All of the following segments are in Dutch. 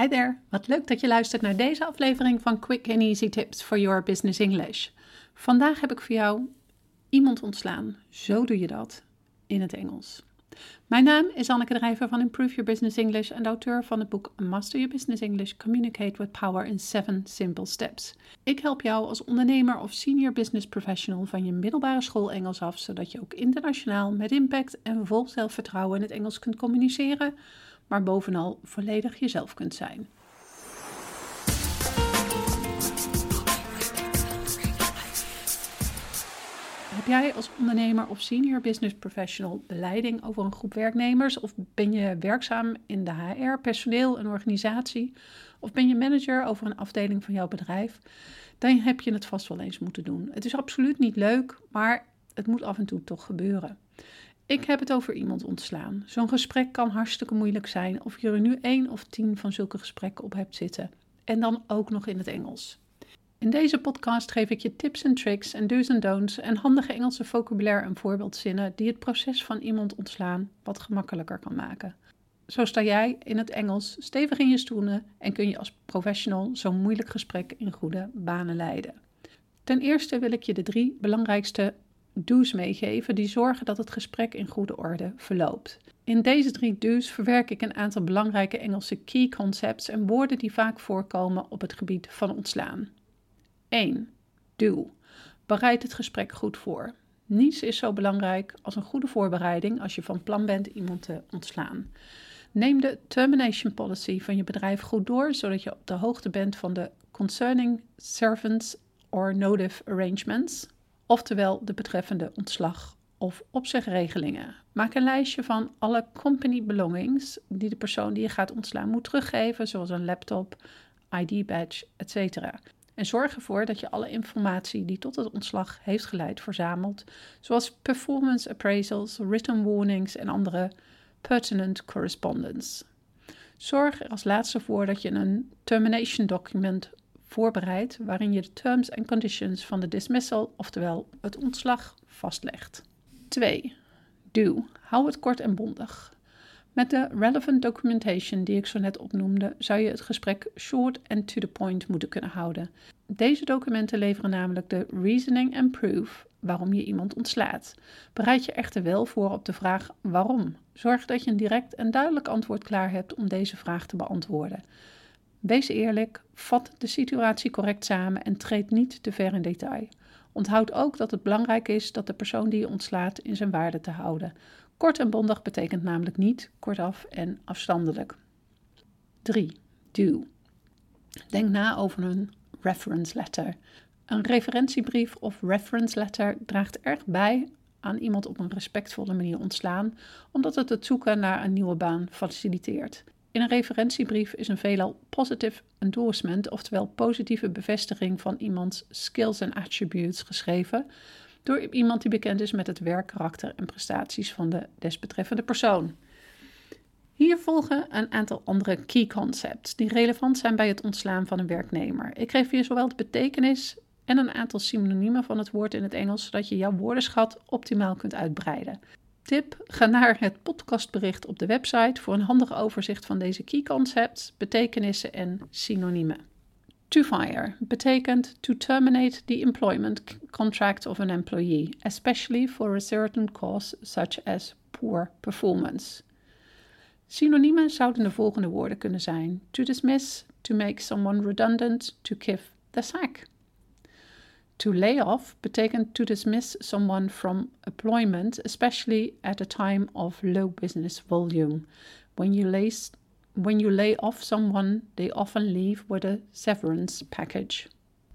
Hi there, wat leuk dat je luistert naar deze aflevering van Quick and Easy Tips for Your Business English. Vandaag heb ik voor jou iemand ontslaan. Zo doe je dat in het Engels. Mijn naam is Anneke Drijver van Improve Your Business English en auteur van het boek Master Your Business English Communicate with Power in 7 Simple Steps. Ik help jou als ondernemer of senior business professional van je middelbare school Engels af, zodat je ook internationaal met impact en vol zelfvertrouwen in het Engels kunt communiceren maar bovenal volledig jezelf kunt zijn. Heb jij als ondernemer of senior business professional de leiding over een groep werknemers? Of ben je werkzaam in de HR, personeel, een organisatie? Of ben je manager over een afdeling van jouw bedrijf? Dan heb je het vast wel eens moeten doen. Het is absoluut niet leuk, maar het moet af en toe toch gebeuren. Ik heb het over iemand ontslaan. Zo'n gesprek kan hartstikke moeilijk zijn of je er nu één of tien van zulke gesprekken op hebt zitten. En dan ook nog in het Engels. In deze podcast geef ik je tips en tricks en do's en don'ts en handige Engelse vocabulaire en voorbeeldzinnen die het proces van iemand ontslaan wat gemakkelijker kan maken. Zo sta jij in het Engels stevig in je stoelen en kun je als professional zo'n moeilijk gesprek in goede banen leiden. Ten eerste wil ik je de drie belangrijkste do's meegeven die zorgen dat het gesprek in goede orde verloopt. In deze drie do's verwerk ik een aantal belangrijke Engelse key concepts en woorden die vaak voorkomen op het gebied van ontslaan. 1. Do. Bereid het gesprek goed voor. Niets is zo belangrijk als een goede voorbereiding als je van plan bent iemand te ontslaan. Neem de termination policy van je bedrijf goed door, zodat je op de hoogte bent van de concerning servants or notive arrangements, oftewel de betreffende ontslag of opzegregelingen. Maak een lijstje van alle company belongings die de persoon die je gaat ontslaan moet teruggeven, zoals een laptop, ID-badge, etc. En zorg ervoor dat je alle informatie die tot het ontslag heeft geleid verzamelt, zoals performance appraisals, written warnings en andere pertinent correspondence. Zorg er als laatste voor dat je een termination document voorbereid waarin je de terms and conditions van de dismissal, oftewel het ontslag, vastlegt. 2. Do. Hou het kort en bondig. Met de relevant documentation die ik zo net opnoemde, zou je het gesprek short and to the point moeten kunnen houden. Deze documenten leveren namelijk de reasoning and proof waarom je iemand ontslaat. Bereid je echter wel voor op de vraag waarom. Zorg dat je een direct en duidelijk antwoord klaar hebt om deze vraag te beantwoorden. Wees eerlijk, vat de situatie correct samen en treed niet te ver in detail. Onthoud ook dat het belangrijk is dat de persoon die je ontslaat in zijn waarde te houden. Kort en bondig betekent namelijk niet kortaf en afstandelijk. 3. Do. Denk na over een reference letter. Een referentiebrief of reference letter draagt erg bij aan iemand op een respectvolle manier ontslaan, omdat het het zoeken naar een nieuwe baan faciliteert. In een referentiebrief is een veelal positive endorsement, oftewel positieve bevestiging van iemands skills en attributes geschreven door iemand die bekend is met het werk, karakter en prestaties van de desbetreffende persoon. Hier volgen een aantal andere key concepts die relevant zijn bij het ontslaan van een werknemer. Ik geef je zowel de betekenis en een aantal synoniemen van het woord in het Engels, zodat je jouw woordenschat optimaal kunt uitbreiden. Tip: ga naar het podcastbericht op de website voor een handig overzicht van deze key concepts, betekenissen en synoniemen. To fire betekent to terminate the employment contract of an employee, especially for a certain cause such as poor performance. Synoniemen zouden de volgende woorden kunnen zijn: to dismiss, to make someone redundant, to give the sack. To lay off betekent to dismiss someone from employment, especially at a time of low business volume. When you lay, when you lay off someone, they often leave with a severance package.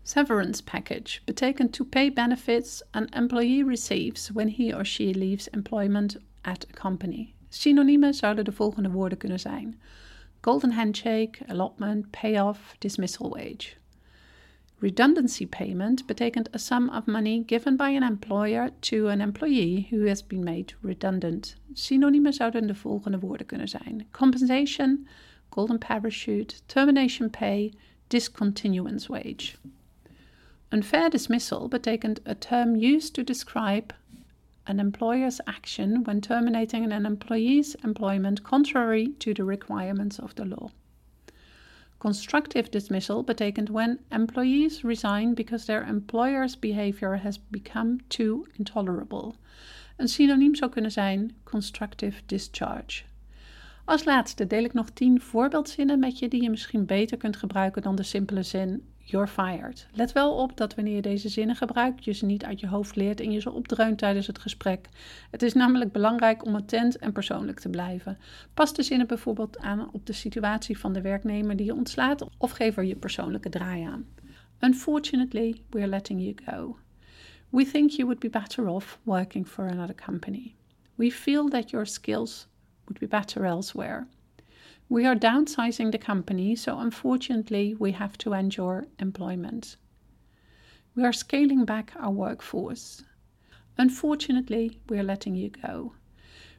Severance package betekent to pay benefits an employee receives when he or she leaves employment at a company. Synoniemen zouden de volgende woorden kunnen zijn: golden handshake, allotment, payoff, dismissal wage. Redundancy payment betekent a sum of money given by an employer to an employee who has been made redundant. Synoniemen zouden de volgende woorden kunnen zijn: compensation, golden parachute, termination pay, discontinuance wage. Unfair dismissal betekent a term used to describe an employer's action when terminating an employee's employment contrary to the requirements of the law. Constructive dismissal betekent when employees resign because their employer's behavior has become too intolerable. Een synoniem zou kunnen zijn constructive discharge. Als laatste deel ik nog 10 voorbeeldzinnen met je die je misschien beter kunt gebruiken dan de simpele zin You're fired. Let wel op dat wanneer je deze zinnen gebruikt, je ze niet uit je hoofd leert en je ze opdreunt tijdens het gesprek. Het is namelijk belangrijk om attent en persoonlijk te blijven. Pas de zinnen bijvoorbeeld aan op de situatie van de werknemer die je ontslaat of geef er je persoonlijke draai aan. Unfortunately, we are letting you go. We think you would be better off working for another company. We feel that your skills would be better elsewhere. We are downsizing the company, so unfortunately, we have to end your employment. We are scaling back our workforce. Unfortunately, we are letting you go.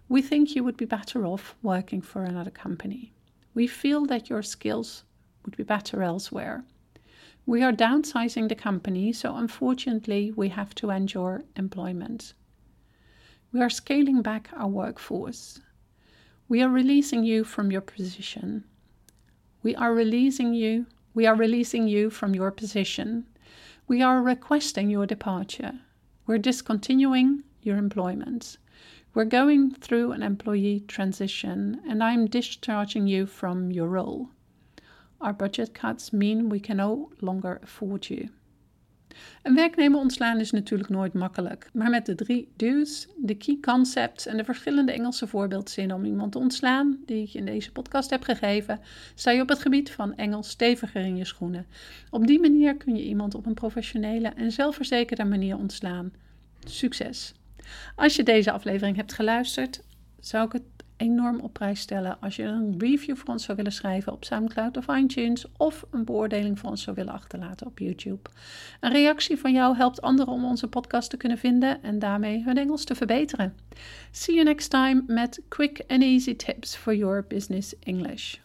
We think you would be better off working for another company. We feel that your skills would be better elsewhere. We are downsizing the company, so unfortunately, we have to end your employment. We are scaling back our workforce. We are releasing you from your position. We are releasing you. We are releasing you from your position. We are requesting your departure. We're discontinuing your employment. We're going through an employee transition and I'm discharging you from your role. Our budget cuts mean we can no longer afford you. Een werknemer ontslaan is natuurlijk nooit makkelijk, maar met de drie do's, de key concepts en de verschillende Engelse voorbeeldzinnen om iemand te ontslaan, die ik in deze podcast heb gegeven, sta je op het gebied van Engels steviger in je schoenen. Op die manier kun je iemand op een professionele en zelfverzekerde manier ontslaan. Succes! Als je deze aflevering hebt geluisterd, zou ik het enorm op prijs stellen als je een review voor ons zou willen schrijven op SoundCloud of iTunes of een beoordeling voor ons zou willen achterlaten op YouTube. Een reactie van jou helpt anderen om onze podcast te kunnen vinden en daarmee hun Engels te verbeteren. See you next time met quick and easy tips for your business English.